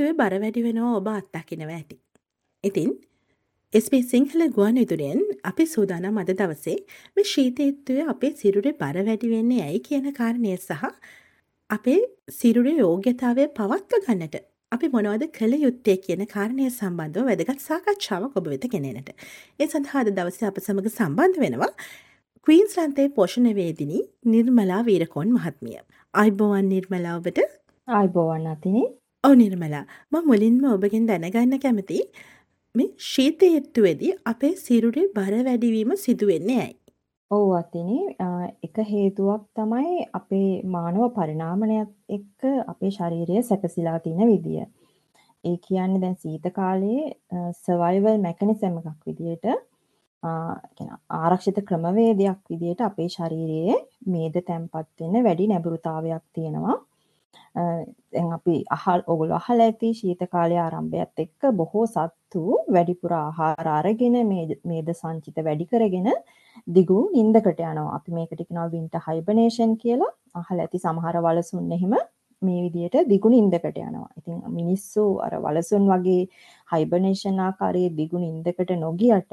ශීතයත්තුවේ බර වැඩි වෙනවා ඔබ අත්දකිනව ඇති. ඉතින් එස්පේ සිංහල ගුවන් විදුරෙන් අපි සූදානම් අද දවසේ මේ ශීතයත්තුවේ අපේ සිරුරේ බර වැඩි වෙන්නේ ඇයි කියන කාරණය සහ අපේ සිරුරේ යෝග්‍යතාවය පවත්ව ගන්නට අපි මොනවද කළ යුත්තේ කියන කාරණය සම්බන්ධව වැදගත් සාකච්ඡාවක් ඔබ වෙත ගෙනෙනට. ඒ සඳහා අද දවසේ අප සමග සම්බන්ධ වෙනවා ක්වීන්ස්ලන්තේ පෝෂණවේදිනි නිර්මලා වීරකෝන් මහත්මිය. අයිබෝවන් නිර්මලාවට අයිබෝවන් අතිනේ ඔව නිර්මලා ම මුලින්ම ඔබගෙන් දැනගන්න කැමති මේ ශීතයත්තුවේදී අපේ සිරුරේ බර වැඩිවීම සිදුවෙන්නේ ඇයි. ඔව් අතිනේ එක හේතුවක් තමයි අපේ මානව පරිණාමනයත් එක්ක අපේ ශරීරය සැකසිලා තියෙන විදිය. ඒ කියන්නේ දැන් සීත කාලයේ සර්වයිවල් මෙකනිසම් එකක් විදියට ආරක්ෂිත ක්‍රමවේදයක් විදියට අපේ ශරීරයේ මේද තැන්පත් වෙන්න වැඩි නැඹුරුතාවයක් තියෙනවා. දැන් අපි අහල් ඔගොල්ලෝ අහලා ඇති ශීත කාලයේ ආරම්භයත් එක්ක බොහෝ සත්තු වැඩිපුර ආහාර අරගෙන මේද සංචිත වැඩි කරගෙන දිගු නිින්දකට යනවා. අපි මේකට කියනවා වින්ටර් හයිබර්නේෂන් කියලා. අහලා ඇති සමහර වලසුන් එහෙම මේ විදිහට දිගු නිින්දකට යනවා. ඉතින් මිනිස්සු අර වලසුන් වගේ හයිබර්නේෂන් ආකාරයේ දිගු නිින්දකට නොගියට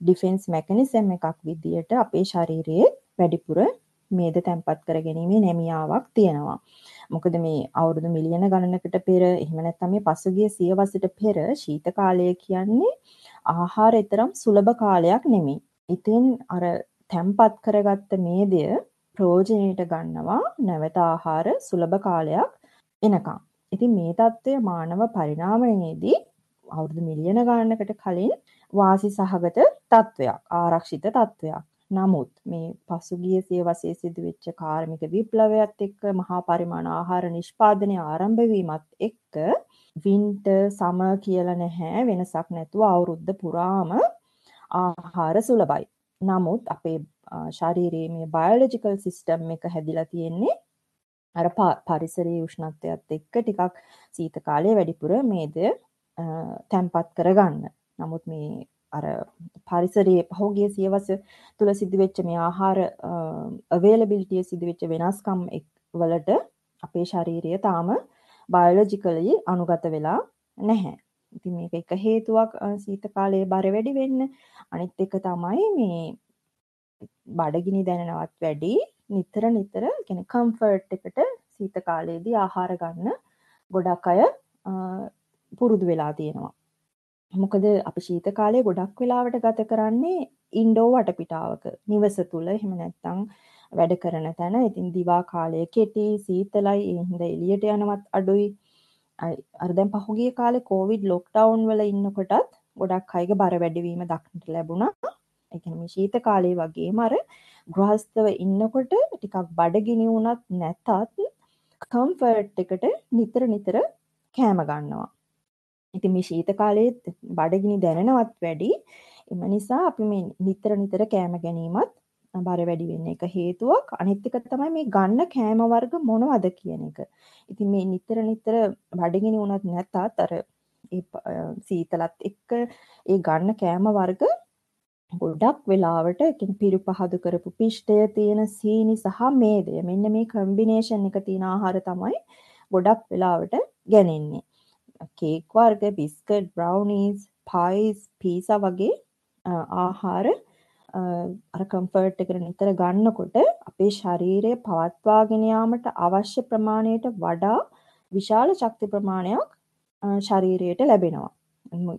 ඩිෆෙන්ස් මෙකනිසම් එකක් විදියට අපේ ශරීරයේ වැඩිපුර මේද තැන්පත් කර ගැනීමේ නැමියාවක් තියෙනවා. මොකද මේ අවුරුදු මිලියන ගණනකට පෙර එහෙම නැත්නම් මේ පසුගිය සියවසට පෙර ශීත කාලය කියන්නේ ආහාරතරම් සුලභ කාලයක් නෙමෙයි. ඉතින් අර තැම්පත් කරගත්ත මේදය ප්‍රයෝජනෙට ගන්නවා නැවත ආහාර සුලභ කාලයක් එනකම්. ඉතින් මේ தত্ত্বය මානව පරිණාමයේදී අවුරුදු මිලියන ගණනකට කලින් වාසි සහගත තත්වයක් ආරක්ෂිත තත්වයක් නමුත් මේ පසුගිය සියවසේ සිදුවෙච්ච කාර්මික විප්ලවයත් එක්ක මහා පරිමාණ ආහාර නිෂ්පාදනය ආරම්භ වීමත් එක්ක වින්ටර් සමර් කියලා නැහැ වෙනසක් නැතුව අවුරුද්ද පුරාම ආහාර සුලභයි. නමුත් අපේ ශරීරයේ මේ බයොලොජිකල් සිස්ටම් එක හැදිලා තියෙන්නේ අර පරිසරයේ උෂ්ණත්වයත් එක්ක ටිකක් සීත කාලයේ වැඩිපුර මේද තැම්පත් කරගන්න. නමුත් මේ අර පරිසරයේ පහුගිය සියවස තුළ සිදුවෙච්ච මේ ආහාර අවේලබිලිටිය සිදුවෙච්ච වෙනස්කම් වලට අපේ ශරීරය තාම බයොලොජිකලි අනුගත වෙලා නැහැ. ඉතින් මේක එක හේතුවක් සීත කාලයේ බර වැඩි වෙන්න. අනිත් එක තමයි මේ බඩගිනි දැනෙනවත් වැඩි නිතර නිතර කියන කම්ෆර්ට් එකට සීත කාලයේදී ආහාර ගන්න ගොඩක් අය පුරුදු වෙලා තියෙනවා. මොකද අපි ශීත කාලය ගොඩක් වෙලාවට ගත කරන්නේ ඉන්ඩෝ වටපිටාවක. නිවස තුළ එහෙම නැත්තම් වැඩ කරන තැන. ඉතින් දිවා කාලය කෙටි සීතලයි. ඒ හින්දා එළියට යනවත් අඩුයි. අර දැන් පහුගිය කාලේ කොවිඩ් ලොක්ඩවුන් වල ඉන්නකොටත් ගොඩක් අයගේ බර වැඩිවීම දක්නට ලැබුණා. ඒ කියන්නේ මේ ශීත කාලේ වගේම අර ගෘහස්තව ඉන්නකොට ටිකක් බඩගිනි වුණත් නැතත් කම්ෆර්ට් එකට නිතර නිතර කෑම ගන්නවා. ඉතින් මේ ශීත කාලයේත් බඩගිනි දැනෙනවත් වැඩි. එම නිසා අපි මේ නිතර නිතර කෑම ගැනීමත් බර වැඩි වෙන්න එක හේතුවක්. අනිත් එක තමයි මේ ගන්න කෑම වර්ග මොනවද කියන එක. ඉතින් මේ නිතර නිතර බඩගිනි වුණත් නැතත් අර ඒ සීතලත් එක්ක ඒ ගන්න කෑම වර්ග ගොඩක් වෙලාවට කියන්නේ පිරු පහදු කරපු පිෂ්ඨය තියෙන සීනි සහ මේදය මෙන්න මේ කම්බිනේෂන් එක තියෙන ආහාර තමයි ගොඩක් වෙලාවට ගැනෙන්නේ. කේක් වර්ග බිස්කට් බ්‍රව්නීස් පයිස් පීසා වගේ ආහාර අර කම්ෆර්ට් එකට නිතර ගන්නකොට අපේ ශරීරය පවත්වාගෙන යාමට අවශ්‍ය ප්‍රමාණයට වඩා විශාල ශක්ති ප්‍රමාණයක් ශරීරයට ලැබෙනවා.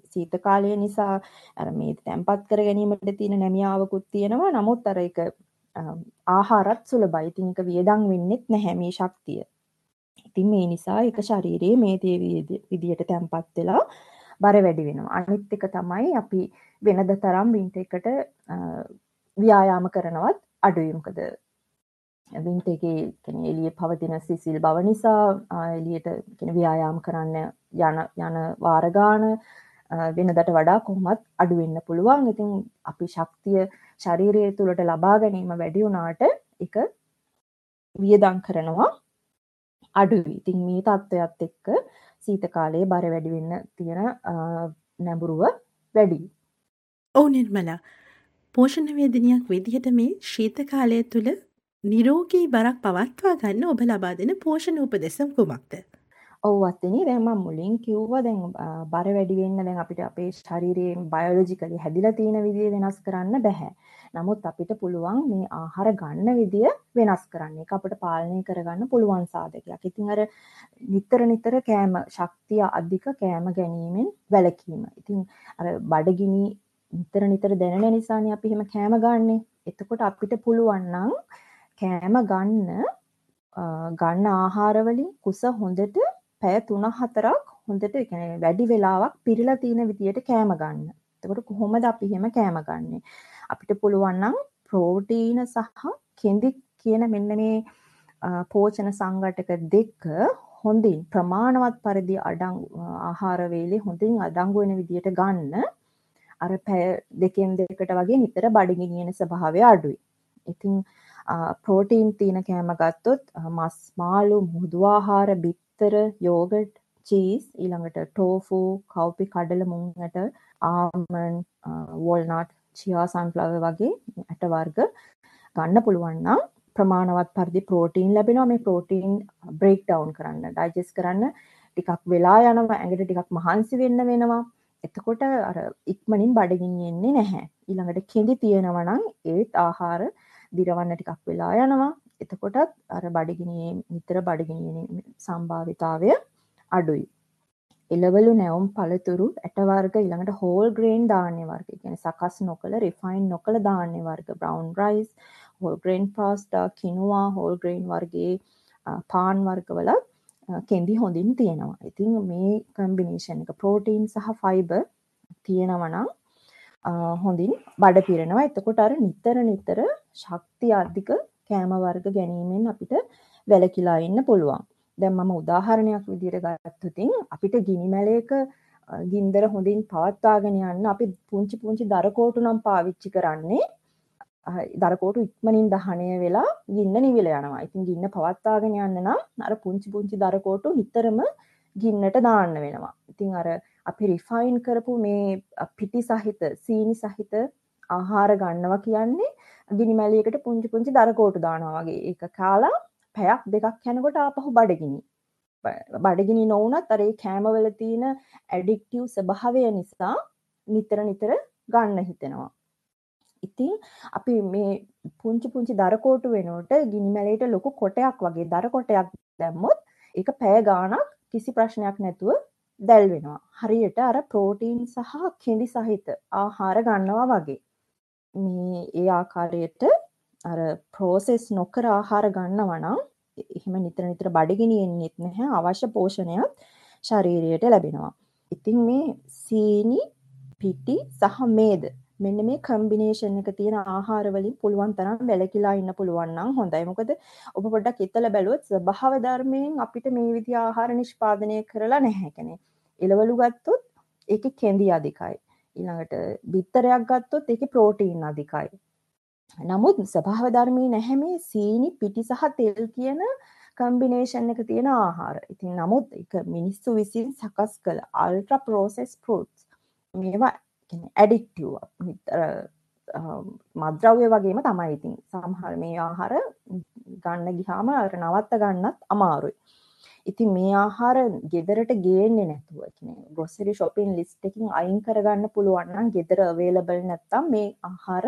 සීත කාලය නිසා අර මේ තැම්පත් කර ගැනීමට තියෙන නැමියාවකුත් තියෙනවා. නමුත් අර ඒක ආහාරත් සුලභයි. ඉතින් ඒක වියදම් වෙන්නෙත් නැහැ මේ ශක්තිය. ඉතින් මේ නිසා එක ශරීරයේ මේ දේ විදියට තැම්පත් වෙලා බර වැඩි වෙනවා. අනිත් එක තමයි අපි වෙනද තරම් වින්ට එකට ව්‍යායාම කරනවත් අඩුයි. මොකද වින්ට එකේ කියන්නේ එළියේ පවතින සිසිල් බව නිසා එළියට කියන්නේ ව්‍යායාම කරන්න යන යන වාර ගාන වෙනදට වඩා කොහොමත් අඩු වෙන්න පුළුවන්. ඉතින් අපි ශක්තිය ශරීරය තුළට ලබා ගැනීම වැඩි වුණාට ඒක වියදම් කරනවා අඩුයි. ඉතින් මේ තත්ත්වයක් එක්ක සීත කාලයේ බර වැඩි වෙන්න තියෙන නැඹුරුව වැඩි. ඔව් නිර්මලා. පෝෂණ වේදිනියක් විදිහට මේ ශීත කාලය තුල නිරෝගී බරක් පවත්වා ගන්න ඔබ ලබා දෙන පෝෂණ උපදෙස් කුමක්ද? ඔව් අත්තිනි දැන් මම මුලින් කිව්වා දැන් බර වැඩි වෙන්න දැන් අපිට අපේ ශරීරයේ බයොලොජිකලි හැදිලා තියෙන විදිය වෙනස් කරන්න බෑ. නමුත් අපිට පුළුවන් මේ ආහාර ගන්න විදිය වෙනස් කරන්න. ඒක අපිට පාලනය කරගන්න පුළුවන් සාධකයක්. ඉතින් අර නිතර නිතර කෑම ශක්තිය අධික කෑම ගැනීමෙන් වැළකීම. ඉතින් අර බඩගිනි නිතර නිතර දැනෙන නිසානේ අපි එහෙම කෑම ගන්නෙ. එතකොට අපිට පුළුවන් නම් කෑම ගන්න ගන්න ආහාර වලින් කුස හොඳට පැය 3-4ක් හොඳට ඒ කියන්නේ වැඩි වෙලාවක් පිරීලා තියෙන විදියට කෑම ගන්න. එතකොට කොහොමද අපි එහෙම කෑම ගන්නෙ? අපිට පුළුවන් නම් ප්‍රෝටීන සහ කෙඳි කියන මෙන්න මේ පෝෂණ සංඝටක දෙක හොඳින් ප්‍රමාණවත් පරිදි අඩංගු ආහාර වේලේ හොඳින් අඩංගු වෙන විදියට ගන්න අර පැය දෙකෙන් දෙකට වගේ නිතර බඩගිනින ස්වභාවය අඩුයි. ඉතින් ප්‍රෝටීන් තියෙන කෑම ගත්තොත් මස් මාළු මුහුදු ආහාර බිත් බිත්තර යෝගට් චීස් ඊළඟට ටෝෆු කව්පි කඩල මුං ඇට ආමන් වෝල්නට් චියා සන්ෆ්ලවර් වගේ ඇට වර්ග ගන්න පුළුවන් නම් ප්‍රමාණවත් පරිදි ප්‍රෝටීන් ලැබෙනවා. මේ ප්‍රෝටීන් බ්‍රේක් ඩවුන් කරන්න ඩයිජෙස්ට් කරන්න ටිකක් වෙලා යනවා ඇඟට ටිකක් මහන්සි වෙන්න වෙනවා. එතකොට අර ඉක්මනින් බඩගිනි එන්නේ නැහැ. ඊළඟට කෙඳි තියෙනවා නම් ඒත් ආහාර දිරවන්න ටිකක් වෙලා යනවා. එතකොටත් අර බඩගිනියේ නිතර බඩගිනියේ සම්භාවිතාවය අඩුයි. එළවලු නැවුම් පළතුරු ඇට වර්ග ඊළඟට හෝල් ග්‍රේන් ධාන්‍ය වර්ග කියන්නේ සකස් නොකළ රිෆයින් නොකළ ධාන්‍ය වර්ග brown rice whole grain pasta quinoa whole grain වර්ගයේ පාන් වර්ගවල කෙන්දි හොඳින් තියෙනවා. ඉතින් මේ කම්බිනේෂන් එක ප්‍රෝටීන් සහ ෆයිබර් තියෙනවා නම් හොඳින් බඩ පිරෙනවා. එතකොට අර නිතර නිතර ශක්තිය අධික කෑම වර්ග ගැනීමෙන් අපිට වැළකීලා ඉන්න පුළුවන්. දැන් මම උදාහරණයක් විදිහට ගත්තොතින් අපිට ගිනි මැලයක ගින්දර හොඳින් පවත්වාගෙන යන්න අපි පුංචි පුංචි දරකෝටු නම් පාවිච්චි කරන්නේ දරකෝටු ඉක්මනින් දහණය වෙලා ගින්න නිවිල යනවා. ඉතින් ගින්න පවත්වාගෙන යන්න නම් අර පුංචි පුංචි දරකෝටු නිතරම ගින්නට දාන්න වෙනවා. ඉතින් අර අපි රිෆයින් කරපු මේ පිටි සහිත සීනි සහිත ආහාර ගන්නවා කියන්නේ ගිනි මැලියකට පුංචි පුංචි දරකෝටු දානවා වගේ ඒක කාලා පැයක් දෙකක් යනකොට ආපහු බඩගිනි බඩගිනි නොවුනත් අර ඒ කෑමවල තියෙන ඇඩික්ටිව් ස්වභාවය නිසා නිතර නිතර ගන්න හිතෙනවා ඉතින් අපි මේ පුංචි පුංචි දරකෝටු වෙනුවට ගිනි මැලේට ලොකු කොටයක් වගේ දර කොටයක් දැම්මොත් ඒක පැය ගාණක් කිසි ප්‍රශ්නයක් නැතුව දැල් වෙනවා. හරියට අර ප්‍රෝටීන් සහ කෙඳි සහිත ආහාර ගන්නවා වගේ. මේ ඒ ආකාරයට අර ප්‍රෝසෙස් නොකර ආහාර ගන්නවා නම් එහෙම නිතර නිතර බඩගිනි එන්නෙත් නැහැ අවශ්‍ය පෝෂණයක් ශරීරයට ලැබෙනවා. ඉතින් මේ සීනි පිටි සහ මේද මෙන්න මේ කම්බිනේෂන් එක තියෙන ආහාර වලින් පුළුවන් තරම් වැළකීලා ඉන්න පුළුවන් නම් හොඳයි. මොකද ඔබ පොඩ්ඩක් හිතලා බැලුවොත් ස්වභාව ධර්මයෙන් අපිට මේ විදිහ ආහාර නිෂ්පාදනය කරලා නැහැ. කියන්නේ එළවලු ගත්තොත් ඒකේ කෙඳි අධිකයි. ඊළඟට බිත්තරයක් ගත්තොත් ඒකේ ප්‍රෝටීන් අධිකයි. නමුත් ස්වභාව ධර්මයේ නැහැ මේ සීනි පිටි සහ තෙල් කියන කම්බිනේෂන් එක තියෙන ආහාර. ඉතින් නමුත් ඒක මිනිස්සු විසින් සකස් කළ අල්ට්‍රා ප්‍රෝසෙස් ෆෘට්ස් මේවා කියන්නේ ඇඩික්ටිව් මද්‍රව්‍ය වගේම තමයි ඉතින් සමහර මේ ආහාර ගන්න ගියාම අර නවත්ත ගන්නත් අමාරුයි. ඉතින් මේ ආහාර ගෙදරට ගේන්නේ නැතුව කියන්නේ ග්‍රොසරි shopping list එකකින් අයින් කරගන්න පුළුවන් නම් ගෙදර available නැත්තම් මේ ආහාර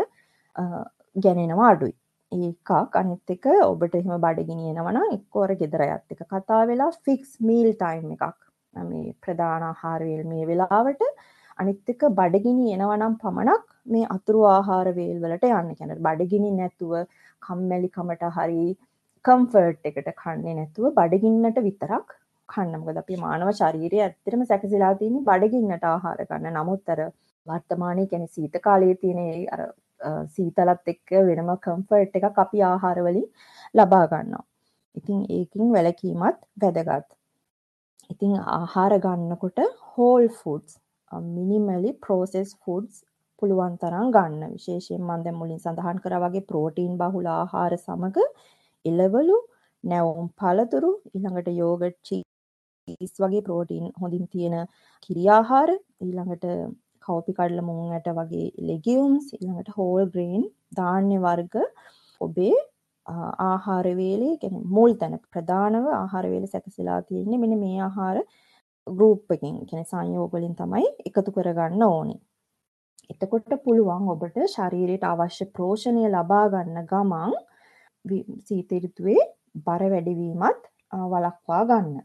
ගැනෙනවා අඩුයි. ඒකක් අනිත් එක ඔබට එහෙම බඩගිනි එනවා නම් එක්ක අර ගෙදර යත් එක කතා වෙලා fix meal time එකක්. මේ ප්‍රධාන ආහාර වේල් මේ වෙලාවට අනිත් එක බඩගිනි එනවා නම් පමණක් මේ අතුරු ආහාර වේල් වලට යන්න. කියන්නේ බඩගිනි නැතුව කම්මැලි කමට හරි කම්ෆර්ට් එකට කන්නේ නැතුව බඩගින්නට විතරක් කන්න මොකද අපේ මානව ශරීරය ඇත්තටම සැකසීලා තියෙන්නේ බඩගින්නට ආහාර ගන්න. නමුත් අර වර්තමානයේ කියන්නේ සීත කාලයේ තියෙන අර සීතලත් එක්ක වෙනම කම්ෆර්ට් එකක් අපි ආහාර වලින් ලබා ගන්නවා. ඉතින් ඒකින් වැළකීමත් වැදගත්. ඉතින් ආහාර ගන්නකොට whole foods minimally process foods පුළුවන් තරම් ගන්න. විශේෂයෙන් මම දැන් මුලින් සඳහන් කරා වගේ ප්‍රෝටීන් බහුල ආහාර සමග එළවලු නැවුම් පළතුරු ඊළඟට යෝගට් චීස් වගේ ප්‍රෝටීන් හොඳින් තියෙන කිරි ආහාර ඊළඟට කෝපි කඩල මුං ඇට වගේ ලෙගියුම්ස් ඊළඟට හෝල් ග්‍රේන් ධාන්‍ය වර්ග ඔබේ ආහාර වේලේ කියන්නේ මුල් තැන ප්‍රධානව ආහාර වේල සැකසීලා තියෙන්නේ මෙන්න මේ ආහාර ගෲප් එකකින් කියන්නේ සංයෝග වලින් තමයි එකතු කරගන්න ඕනේ. එතකොට පුළුවන් ඔබට ශරීරයට අවශ්‍ය පෝෂණය ලබා ගන්න ගමන් සීත ඍතුවේ බර වැඩිවීමත් වළක්වා ගන්න.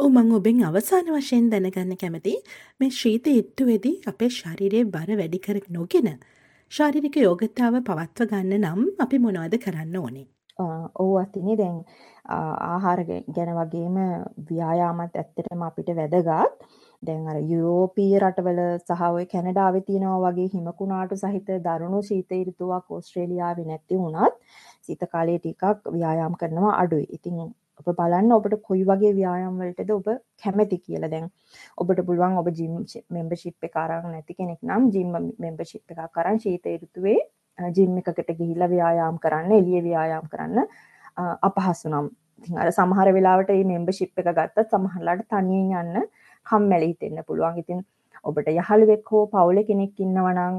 ඔව් මම ඔබෙන් අවසාන වශයෙන් දැනගන්න කැමති මේ ශීත ඍතුවේදී අපේ ශරීරයේ බර වැඩි කර නොගෙන ශාරීරික යෝගතාව පවත්ව ගන්න නම් අපි මොනවද කරන්න ඕනේ? ඔව් අතිනේ දැන් ආහාර ගැන වගේම ව්‍යායාමත් ඇත්තටම අපිට වැදගත්. දැන් අර යුරෝපීය රටවල සහ ඔය කැනඩාවේ තියෙනවා වගේ හිමකුණාටු සහිත දරුණු ශීත ඍතුවක් ඕස්ට්‍රේලියාවේ නැති වුණත් සීත කාලයේ ටිකක් ව්‍යායාම් කරනවා අඩුයි. ඉතින් ඔබ බලන්න ඔබට කොයි වගේ ව්‍යායාම් වලටද ඔබ කැමති කියලා. දැන් ඔබට පුළුවන් ඔබ ජිම් මෙම්බර්ෂිප් එක අරන් නැති කෙනෙක් නම් ජිම් මෙම්බර්ෂිප් එකක් අරන් ශීත ඍතුවේ ජිම් එකකට ගිහිල්ලා ව්‍යායාම් කරන්න, එළිය ව්‍යායාම් කරන්න අපහසු නම් ඉතින් අර සමහර වෙලාවට මේ මෙම්බර්ෂිප් එක ගත්තත් සමහරලාට තනියෙන් යන්න කම්මැලි හිතෙන්න පුළුවන්. ඉතින් ඔබට යහළුවෙක් හෝ පවුලේ කෙනෙක් ඉන්නවා නම්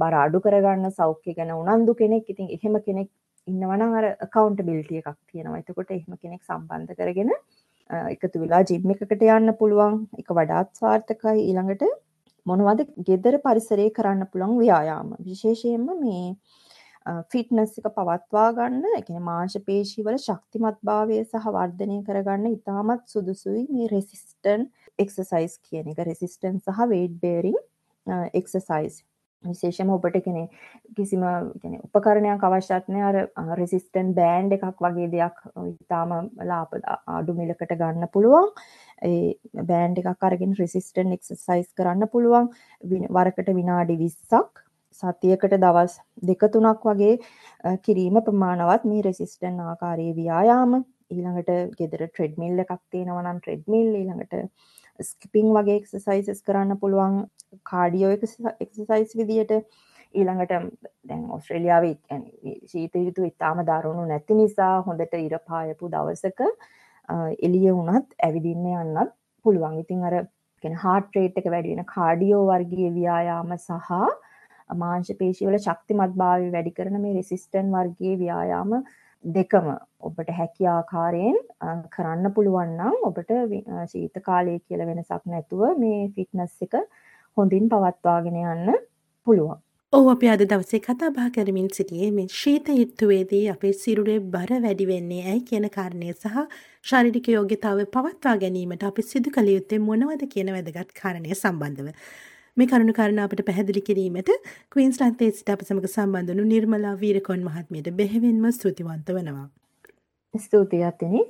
බර අඩු කරගන්න සෞඛ්‍ය ගැන උනන්දු කෙනෙක්. ඉතින් එහෙම කෙනෙක් ඉන්නවා නම් අර accountability එකක් තියෙනවා. එතකොට එහෙම කෙනෙක් සම්බන්ධ කරගෙන එකතු වෙලා ජිම් එකකට යන්න පුළුවන්. ඒක වඩාත් සාර්ථකයි. ඊළඟට මොනවද ගෙදර පරිසරයේ කරන්න පුළුවන් ව්‍යායාම. විශේෂයෙන්ම මේ ෆිට්නස් එක පවත්වා ගන්න, ඒ කියන්නේ මාංශ පේශි වල ශක්තිමත්භාවය සහ වර්ධනය කරගන්න ඉතාමත් සුදුසුයි මේ රෙසිස්ටන්ට් එක්සසයිස් කියන එක. රෙසිස්ටන්ට් සහ weight bearing එක්සසයිස්. විශේෂම ඔබට කෙනෙ කිසිම ගැන උපකරණයක් අවශ්‍යත් නෑ අර රෙසිස්ටන්ට් බෑන්ඩ් එකක් වගේ දෙයක් ඉතාම ලාප අඩු මිලකට ගන්න පුළුවන් ඒ බෑන්ඩ් එකක් අරගෙන රෙසිස්ටන්ට් එක්සසයිස් කරන්න පුළුවන් වරකට විනාඩි විස්සක් සතියකට දවස් දෙක තුනක් වගේ කිරීම ප්‍රමාණවත් මේ රෙසිස්ටන් ආකාරයේ ව්‍යායාම ඊළඟට ගෙදර ට්‍රෙඩ්මිල් එකක් තියෙනවා නම් ට්‍රෙඩ්මිල් ඊළඟට ස්කිපිං වගේ එක්සසයිසස් කරන්න පුළුවන් කාඩියෝ එක්සසයිස් විදියට ඊළඟට දැන් ඔස්ට්‍රේලියාවේ ශීත ඍතුව ඉතාම දරුණු නැති නිසා හොඳට ඉර පායපු දවසක එළිය වුණත් ඇවිදින්න යන්නත් පුළුවන්. ඉතින් අර කියන්නේ හાર્ට් රේට් එක වැඩි වෙන කාඩියෝ වර්ගයේ ව්‍යායාම සහ මාංශ පේශිවල ශක්තිමත්භාවය වැඩි කරන මේ රෙසිස්ටන්ට් වර්ගයේ ව්‍යායාම දෙකම ඔබට හැකි ආකාරයෙන් කරන්න පුළුවන් නම් ඔබට ශීත කාලය කියලා වෙනසක් නැතුව මේ ෆිට්නස් එක හොඳින් පවත්වාගෙන යන්න පුළුවන්. ඔව් අපි අද දවසේ කතා බහ කරමින් සිටියේ මේ ශීත ඍතුවේදී අපේ සිරුරේ බර වැඩි වෙන්නේ ඇයි කියන කාරණය සහ ශාරීරික යෝග්‍යතාවය පවත්වා ගැනීමට අපි සිදු කළ යුත්තේ මොනවද කියන වැදගත් කාරණය සම්බන්ධව. මේ කරුණු කාරණා අපට පැහැදිලි කිරීමට ක්වීන්ස්ලන්තයේ සිට අප සමග සම්බන්ධ වුණු නිර්මලා වීරකොන් මහත්මියට බෙහෙවින්ම ස්තුතිවන්ත වෙනවා. ස්තුතියි අතිනි.